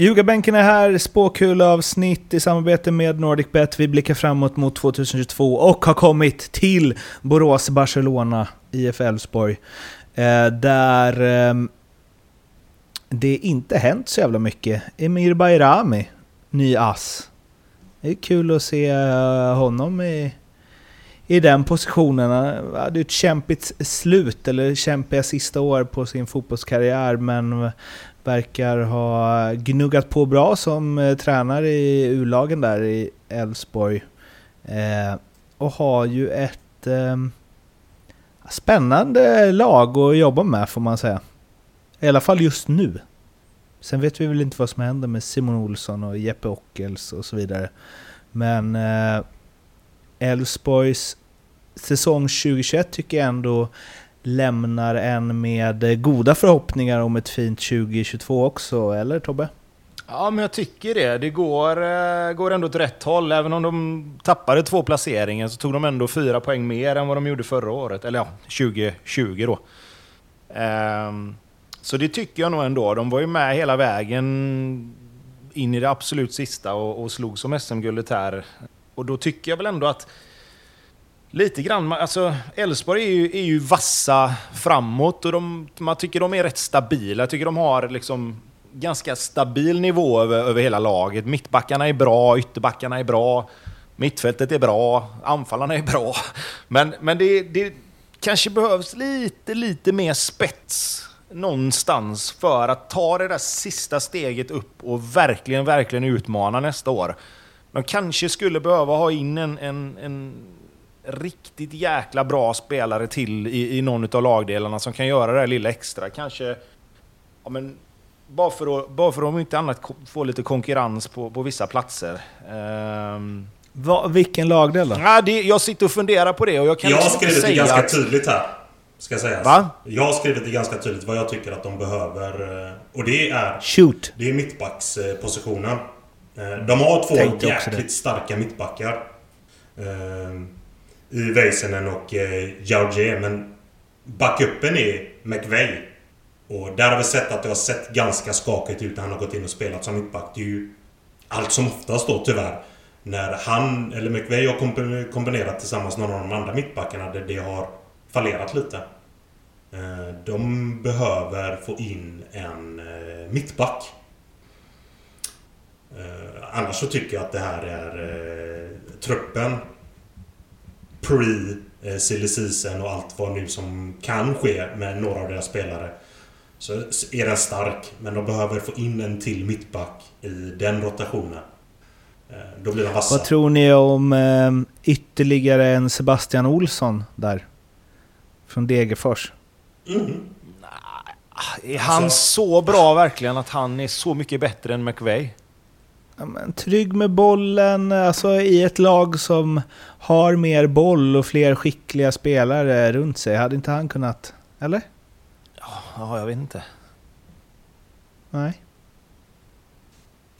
Ljugarbänken är här, spåkulavsnitt i samarbete med NordicBet. Vi blickar framåt mot 2022 och har kommit till Borås-Barcelona, IF Elfsborg. Eh, där eh, det inte hänt så jävla mycket. Emir Bayrami, ny ass. Det är kul att se eh, honom i, i den positionen. Han hade ett kämpigt slut, eller kämpiga sista år på sin fotbollskarriär, men verkar ha gnuggat på bra som eh, tränare i U-lagen där i Elfsborg. Eh, och har ju ett eh, spännande lag att jobba med får man säga. I alla fall just nu. Sen vet vi väl inte vad som händer med Simon Olsson och Jeppe Ockels och så vidare. Men eh, Elfsborgs säsong 2021 tycker jag ändå lämnar en med goda förhoppningar om ett fint 2022 också, eller Tobbe? Ja, men jag tycker det. Det går, eh, går ändå åt rätt håll. Även om de tappade två placeringar så tog de ändå fyra poäng mer än vad de gjorde förra året. Eller ja, 2020 då. Um, så det tycker jag nog ändå. De var ju med hela vägen in i det absolut sista och, och slog som SM-guldet här. Och då tycker jag väl ändå att Lite grann. Alltså, Elfsborg är ju, är ju vassa framåt och de, man tycker de är rätt stabila. Jag tycker de har liksom ganska stabil nivå över, över hela laget. Mittbackarna är bra, ytterbackarna är bra, mittfältet är bra, anfallarna är bra. Men, men det, det kanske behövs lite, lite mer spets någonstans för att ta det där sista steget upp och verkligen, verkligen utmana nästa år. De kanske skulle behöva ha in en, en, en riktigt jäkla bra spelare till i, i någon av lagdelarna som kan göra det här lilla extra. Kanske... Ja, men, bara för att, bara för att om inte annat få lite konkurrens på, på vissa platser. Um, Va, vilken lagdel då? Ja, det, jag sitter och funderar på det och jag kan Jag har liksom skrivit det ganska att... tydligt här. Ska sägas. Va? Jag har skrivit det ganska tydligt vad jag tycker att de behöver. Eh, och det är... Shoot! Det är mittbackspositionen. Eh, de har två Tänkte jäkligt starka mittbackar. I Väisänen och eh, Georgie. Men backupen är McVeigh. Och där har vi sett att det har sett ganska skakigt ut när han har gått in och spelat som mittback. Det är ju allt som oftast då tyvärr. När han, eller McVeigh har kombinerat tillsammans med någon av de andra mittbackarna där det har fallerat lite. Eh, de behöver få in en eh, mittback. Eh, annars så tycker jag att det här är truppen pre silly season och allt vad nu som kan ske med några av deras spelare. Så är den stark, men de behöver få in en till mittback i den rotationen. Då blir de vassa. Vad tror ni om eh, ytterligare en Sebastian Olsson där? Från Degerfors. Mm. Är han alltså, så bra verkligen att han är så mycket bättre än McVeigh? Men, trygg med bollen, alltså i ett lag som har mer boll och fler skickliga spelare runt sig. Hade inte han kunnat... Eller? Ja, jag vet inte. Nej.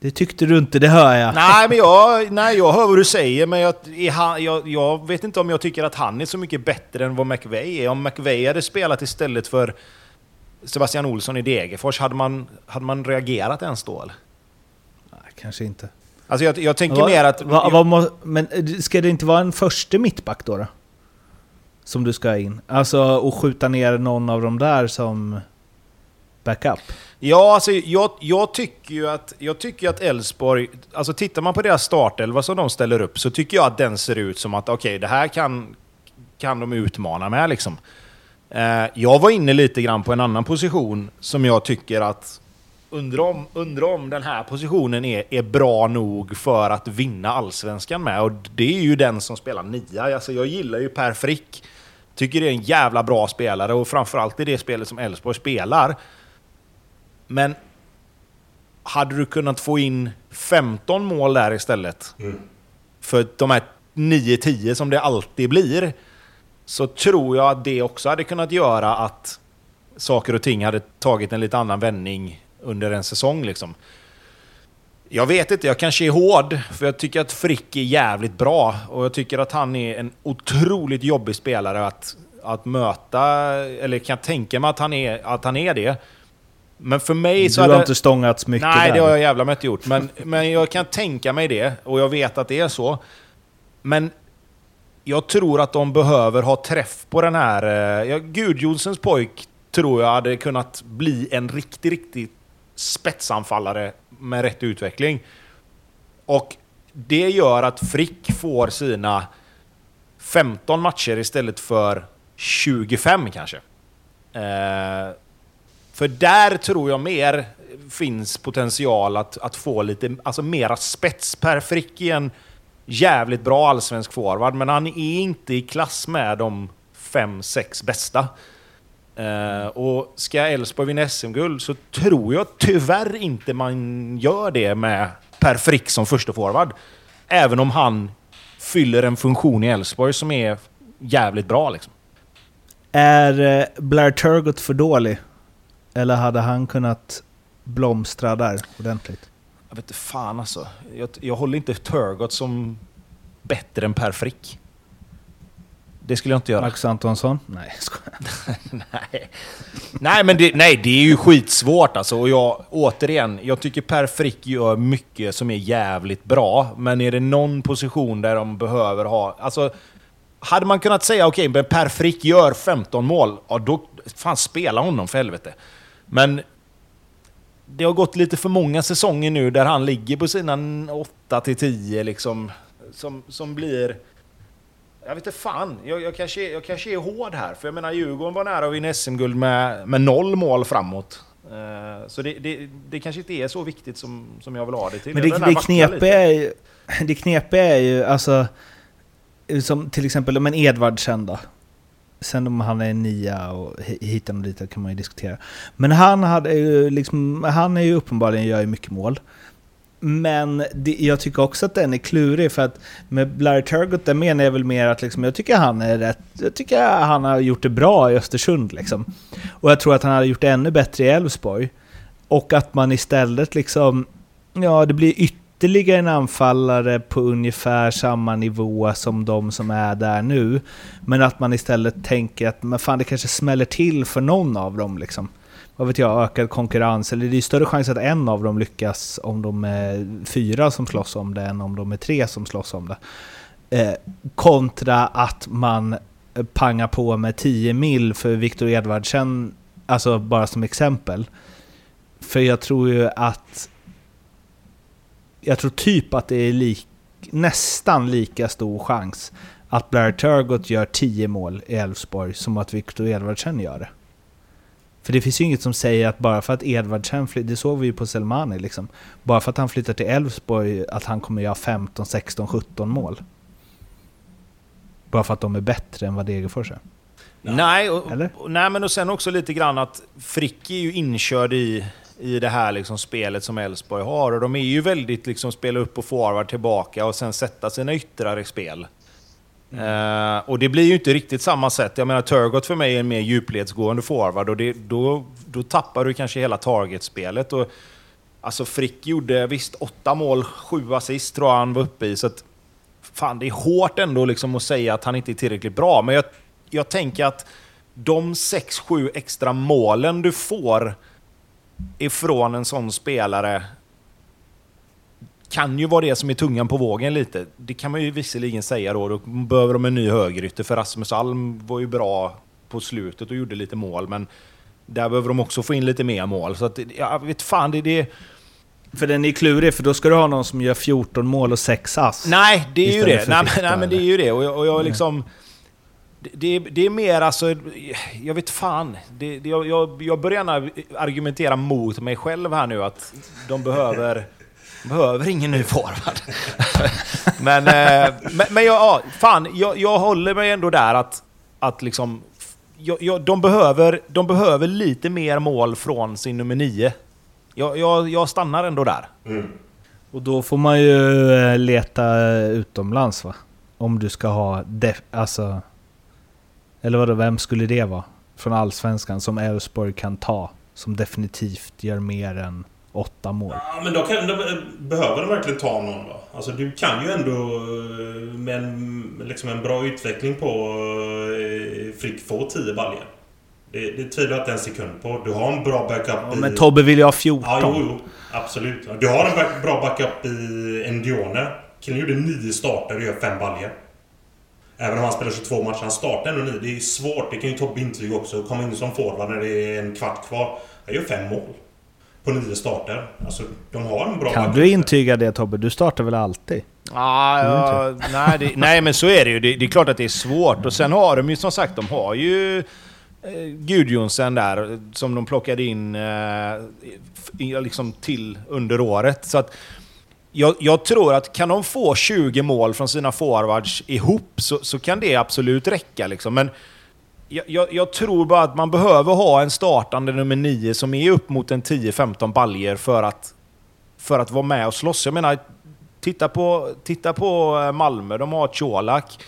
Det tyckte du inte, det hör jag. Nej, men jag, nej, jag hör vad du säger, men jag, jag, jag vet inte om jag tycker att han är så mycket bättre än vad McVeigh är. Om McVeigh hade spelat istället för Sebastian Olsson i Degerfors, hade man, hade man reagerat ens då? Eller? Kanske inte. Alltså jag, jag tänker va, mer att... Va, va, må, men ska det inte vara en första mittback då, då? Som du ska in? Alltså, och skjuta ner någon av dem där som... backup. Ja, alltså jag, jag tycker ju att jag tycker att Elfsborg... Alltså tittar man på deras startelva som de ställer upp så tycker jag att den ser ut som att okej, okay, det här kan, kan de utmana med liksom. Eh, jag var inne lite grann på en annan position som jag tycker att undrar om, undrar om den här positionen är, är bra nog för att vinna allsvenskan med. Och det är ju den som spelar nia. Alltså jag gillar ju Per Frick. Tycker det är en jävla bra spelare och framförallt i det spelet som Elfsborg spelar. Men hade du kunnat få in 15 mål där istället, mm. för de här 9-10 som det alltid blir, så tror jag att det också hade kunnat göra att saker och ting hade tagit en lite annan vändning under en säsong. Liksom. Jag vet inte, jag kanske är hård, för jag tycker att Frick är jävligt bra. Och jag tycker att han är en otroligt jobbig spelare att, att möta, eller kan tänka mig att han är, att han är det. Men för mig så... Du har hade... inte stångats mycket Nej, där. det har jag jävla med inte gjort. Men, men jag kan tänka mig det, och jag vet att det är så. Men jag tror att de behöver ha träff på den här... Eh, ja, Gudjonsens pojk tror jag hade kunnat bli en riktigt, riktigt spetsanfallare med rätt utveckling. Och det gör att Frick får sina 15 matcher istället för 25 kanske. Eh, för där tror jag mer finns potential att, att få lite alltså mera spets. Per Frick är en jävligt bra allsvensk forward, men han är inte i klass med de 5-6 bästa. Uh, och ska Elfsborg vinna SM-guld så tror jag tyvärr inte man gör det med Per Frick som första forward. Även om han fyller en funktion i Elfsborg som är jävligt bra. Liksom. Är uh, Blair Turgott för dålig? Eller hade han kunnat blomstra där ordentligt? Jag vet inte fan alltså. Jag, jag håller inte Turgott som bättre än Per Frick. Det skulle jag inte göra. Max Antonsson? Nej, nej. nej, men det, nej, det är ju skitsvårt alltså. Och jag, återigen, jag tycker Per Frick gör mycket som är jävligt bra. Men är det någon position där de behöver ha... Alltså, hade man kunnat säga okej, okay, men Per Frick gör 15 mål, ja då... Fan, spela honom för helvete. Men det har gått lite för många säsonger nu där han ligger på sina 8-10 liksom. Som, som blir... Jag vet inte fan, jag, jag, kanske, jag kanske är hård här. För jag menar Djurgården var nära att vinna SM-guld med, med noll mål framåt. Uh, så det, det, det, kanske inte är så viktigt som, som jag vill ha det till. Men det, det, knepiga är ju, det knepiga är ju alltså... Som till exempel men Edvardsen då. Sen om han är nia och hit och dit kan man ju diskutera. Men han, hade ju liksom, han är ju uppenbarligen gör ju mycket mål. Men det, jag tycker också att den är klurig för att med Larry Turgott, där menar jag väl mer att liksom, jag tycker han är rätt... Jag tycker han har gjort det bra i Östersund liksom. Och jag tror att han hade gjort det ännu bättre i Elfsborg. Och att man istället liksom... Ja, det blir ytterligare en anfallare på ungefär samma nivå som de som är där nu. Men att man istället tänker att men fan, det kanske smäller till för någon av dem liksom vad vet jag, ökad konkurrens. Eller det är större chans att en av dem lyckas om de är fyra som slåss om det än om de är tre som slåss om det. Eh, kontra att man pangar på med 10 mil för Viktor Edvardsen, alltså bara som exempel. För jag tror ju att... Jag tror typ att det är lik, nästan lika stor chans att Blair Turgott gör 10 mål i Elfsborg som att Viktor Edvardsen gör det. För det finns ju inget som säger att bara för att Edvardsen flyttar, det såg vi ju på Selmani liksom. Bara för att han flyttar till Elfsborg, att han kommer göra 15, 16, 17 mål. Bara för att de är bättre än vad Degerfors är. Nej, och, och, nej, men och sen också lite grann att Frick är ju inkörd i, i det här liksom spelet som Elfsborg har. Och de är ju väldigt liksom spela upp och forward tillbaka och sen sätta sina yttrar i spel. Uh, och det blir ju inte riktigt samma sätt. Jag menar, Turgot för mig är en mer djupledsgående forward och det, då, då tappar du kanske hela targetspelet. Och, alltså Frick gjorde visst åtta mål, sju assist tror jag han var uppe i. Så att, fan, det är hårt ändå liksom att säga att han inte är tillräckligt bra. Men jag, jag tänker att de sex, sju extra målen du får ifrån en sån spelare kan ju vara det som är tungan på vågen lite. Det kan man ju visserligen säga då. Då behöver de en ny högerytter, för Rasmus Alm var ju bra på slutet och gjorde lite mål, men där behöver de också få in lite mer mål. Så att, jag vet fan, det... det för den är klurig, för då ska du ha någon som gör 14 mål och 6 ass. Nej, det är ju det. Nej, men, nej, men det är ju det. Och jag, och jag liksom... Det, det, är mer alltså... Jag vet fan. Det, det, jag, jag börjar gärna argumentera mot mig själv här nu att de behöver... behöver ingen ny forward. men, eh, men, men jag, ja, fan, jag, jag håller mig ändå där att, att liksom... Jag, jag, de, behöver, de behöver lite mer mål från sin nummer nio. Jag, jag, jag stannar ändå där. Mm. Och då får man ju eh, leta utomlands va? Om du ska ha... Def, alltså... Eller vadå, vem skulle det vara? Från Allsvenskan som Elfsborg kan ta. Som definitivt gör mer än åtta mål. Ja, men då kan, de, behöver de verkligen ta någon då? Alltså du kan ju ändå eh, med en, liksom en bra utveckling på eh, Frick få 10 baljor. Det, det tvivlar jag inte en sekund på. Du har en bra backup ja, i... Men Tobbe vill ju ha 14. Ja, jo, jo. Absolut. Du har en back, bra backup i Endione. Killen gjorde nio starter och gör fem baljor. Även om han spelar 22 matcher. Han startar ändå nio. Det är svårt. Det kan ju Tobbe intyga också. Komma in som forward när det är en kvart kvar. Han gör fem mål. På nio starter. Alltså, de har en bra Kan du intyga det Tobbe? Du startar väl alltid? Ah, ja, nej, det, nej, men så är det ju. Det, det, är klart att det är svårt. Och sen har de ju som sagt, de har ju eh, Gudjonsen där som de plockade in eh, liksom till under året. Så att jag, jag, tror att kan de få 20 mål från sina forwards ihop så, så kan det absolut räcka. Liksom. Men jag, jag, jag, tror bara att man behöver ha en startande nummer 9 som är upp mot en 10-15 baljer för att, för att vara med och slåss. Jag menar, titta på, titta på eh, Malmö, de har Colak.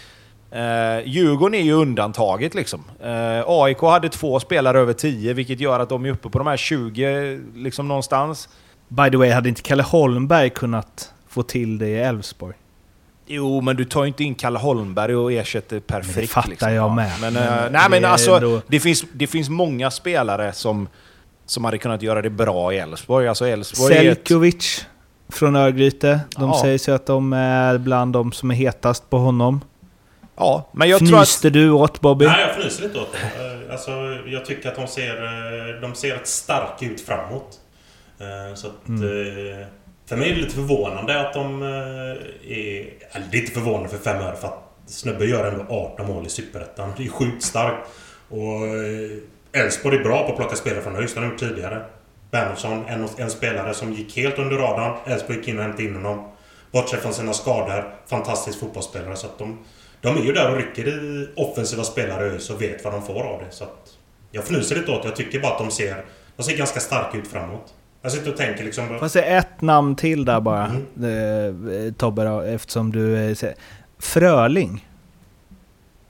Eh, Djurgården är ju undantaget liksom. Eh, AIK hade två spelare över 10, vilket gör att de är uppe på de här 20 liksom någonstans. By the way, hade inte Kalle Holmberg kunnat få till det i Elfsborg? Jo, men du tar ju inte in Kalle Holmberg och ersätter perfekt. Det fattar liksom. jag med. Men, men äh, nej, men alltså, ändå... det, finns, det finns många spelare som, som hade kunnat göra det bra i Elfsborg. Alltså, Elfsborg Selkovic ett... från Örgryte. De ja. säger ju att de är bland de som är hetast på honom. Ja, men jag Fnyste tror att... du åt Bobby? Nej, jag fnyser inte åt det. Alltså, jag tycker att de ser, eh, de ser ett stark ut framåt. Eh, så att... Mm. För mig är det lite förvånande att de eh, är... Eller det är inte förvånande för fem öre för att Snubbe gör ändå 18 mål i Superettan. Det är sjukt starkt. Och eh, Elfsborg är bra på att plocka spelare från högst. Han har gjort tidigare. Bernhardsson, en, en spelare som gick helt under radarn. Elfsborg gick in och hämtade in honom. Bortsett från sina skador. Fantastisk fotbollsspelare. Så att de, de är ju där och rycker i offensiva spelare ÖIS och vet vad de får av det. Så att jag fnyser lite åt det. Jag tycker bara att de ser, de ser ganska starka ut framåt. Jag sitter och tänker liksom... Får jag säga ett namn till där bara? Mm. Eh, Tobbe då, eftersom du... Eh, Fröling?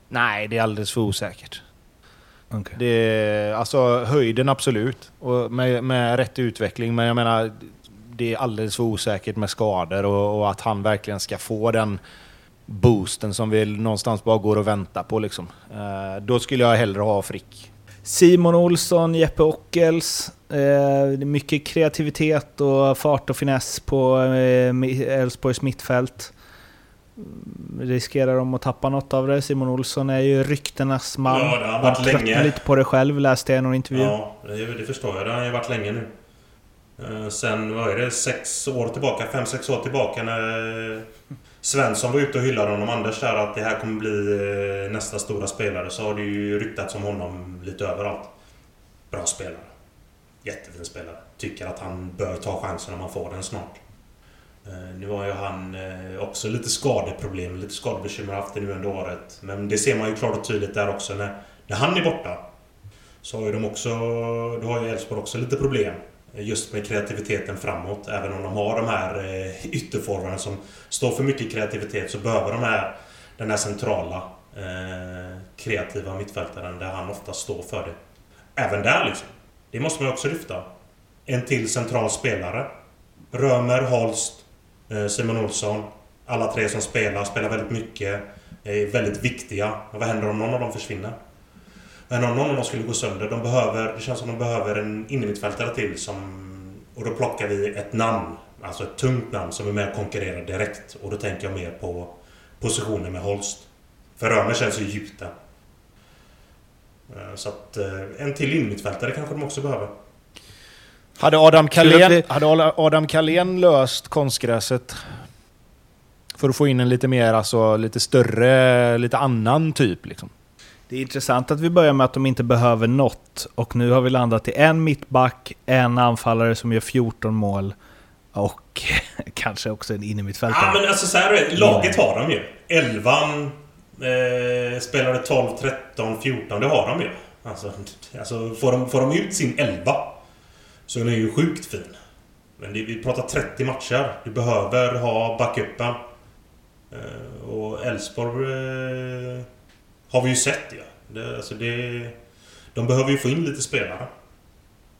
Nej, det är alldeles för osäkert. Okay. Det alltså höjden absolut, och med, med rätt utveckling. Men jag menar, det är alldeles för osäkert med skador och, och att han verkligen ska få den boosten som vi någonstans bara går och väntar på. Liksom. Eh, då skulle jag hellre ha Frick. Simon Olsson, Jeppe Ockels. Eh, mycket kreativitet och fart och finess på eh, Elfsborgs mittfält. Riskerar de att tappa något av det? Simon Olsson är ju ryktenas man. Ja, det har varit länge. lite på det själv, läste jag i någon intervju. Ja, det, det förstår jag. Det har ju varit länge nu. Eh, sen, vad är det, sex år tillbaka, fem, sex år tillbaka när Svensson var ute och hyllade honom, Anders där, att det här kommer bli eh, nästa stora spelare. Så har det ju ryktats om honom lite överallt. Bra spelare. Jättefin spelare. Tycker att han bör ta chansen om han får den snart. Eh, nu har ju han eh, också lite skadeproblem, lite skadebekymmer haft det nu under året. Men det ser man ju klart och tydligt där också. När, när han är borta så har ju de också... Då har ju Elfsborg också lite problem just med kreativiteten framåt. Även om de har de här eh, som står för mycket kreativitet så behöver de här den här centrala eh, kreativa mittfältaren där han ofta står för det. Även där liksom. Det måste man också lyfta. En till central spelare. Römer, Holst, eh, Simon Olsson. Alla tre som spelar, spelar väldigt mycket. Eh, är väldigt viktiga. vad händer om någon av dem försvinner? Men om någon av dem skulle gå sönder, de behöver, det känns som de behöver en innermittfältare till som... Och då plockar vi ett namn, alltså ett tungt namn som är med och konkurrerar direkt. Och då tänker jag mer på positionen med Holst. För Römer känns ju djupt där. Eh, Så att eh, en till innermittfältare kanske de också behöver. Hade Adam Kalén, hade Adam Kalén löst konstgräset för att få in en lite mer, alltså lite större, lite annan typ liksom. Det är intressant att vi börjar med att de inte behöver något. Och nu har vi landat i en mittback, en anfallare som gör 14 mål och kanske också en innermittfältare. Ja men alltså så här är det. Laget har de ju. Elvan eh, spelade 12, 13, 14. Det har de ju. Alltså, alltså får, de, får de ut sin elva så är den ju sjukt fin. Men det, vi pratar 30 matcher. Du behöver ha backupen. Eh, och Elfsborg eh, har vi ju sett ju. Det, alltså det, de behöver ju få in lite spelare.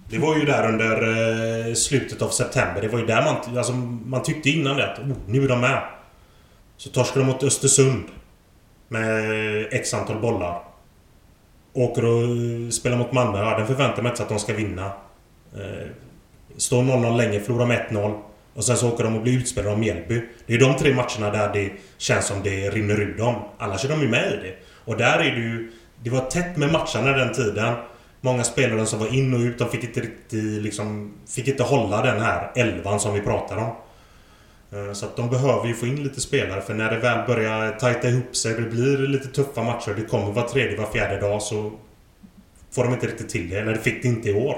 Det var ju där under eh, slutet av september. Det var ju där man, alltså, man tyckte innan det att oh, nu är de med. Så torskade de mot Östersund. Med x antal bollar. Åker och eh, spelar mot Malmö. Ja, den förväntar man inte att de ska vinna. Eh, står 0-0 länge, förlorar med 1-0. Och sen så åker de och blir utspelade av Mjällby. Det är de tre matcherna där det känns som det rinner ur dem. Annars är de ju med i det. Och där är det ju... Det var tätt med matcherna den tiden. Många spelare som var in och ut, de fick inte riktigt liksom... Fick inte hålla den här elvan som vi pratar om. Eh, så att de behöver ju få in lite spelare för när det väl börjar tajta ihop sig, det blir lite tuffa matcher, det kommer var tredje, var fjärde dag så... Får de inte riktigt till det, eller det fick det inte i år.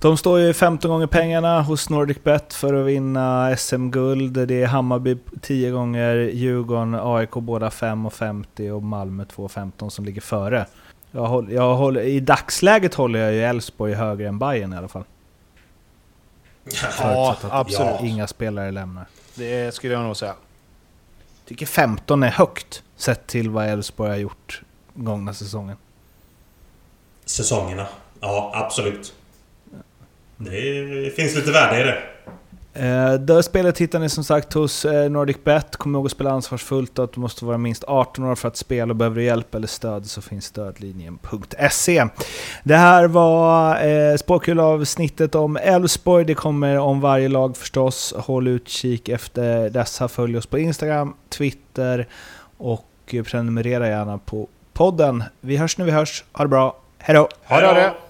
De står ju 15 gånger pengarna hos NordicBet för att vinna SM-guld. Det är Hammarby 10 gånger, Djurgården, AIK båda 5,50 och Malmö 2,15 som ligger före. Jag håller, jag håller, I dagsläget håller jag ju Elfsborg högre än Bayern i alla fall. Ja, absolut. Ja. Inga spelare lämnar. Det skulle jag nog säga. tycker 15 är högt sett till vad Elfsborg har gjort gångna säsongen. Säsongerna. Ja, absolut. Det finns lite värde i det. Eh, det spelet hittar ni som sagt hos eh, NordicBet. Kom ihåg att spela ansvarsfullt och att du måste vara minst 18 år för att spela. och Behöver du hjälp eller stöd så finns stödlinjen.se. Det här var eh, spåkulavsnittet om Elfsborg. Det kommer om varje lag förstås. Håll utkik efter dessa. Följ oss på Instagram, Twitter och prenumerera gärna på podden. Vi hörs när vi hörs. Ha det bra. Ha det!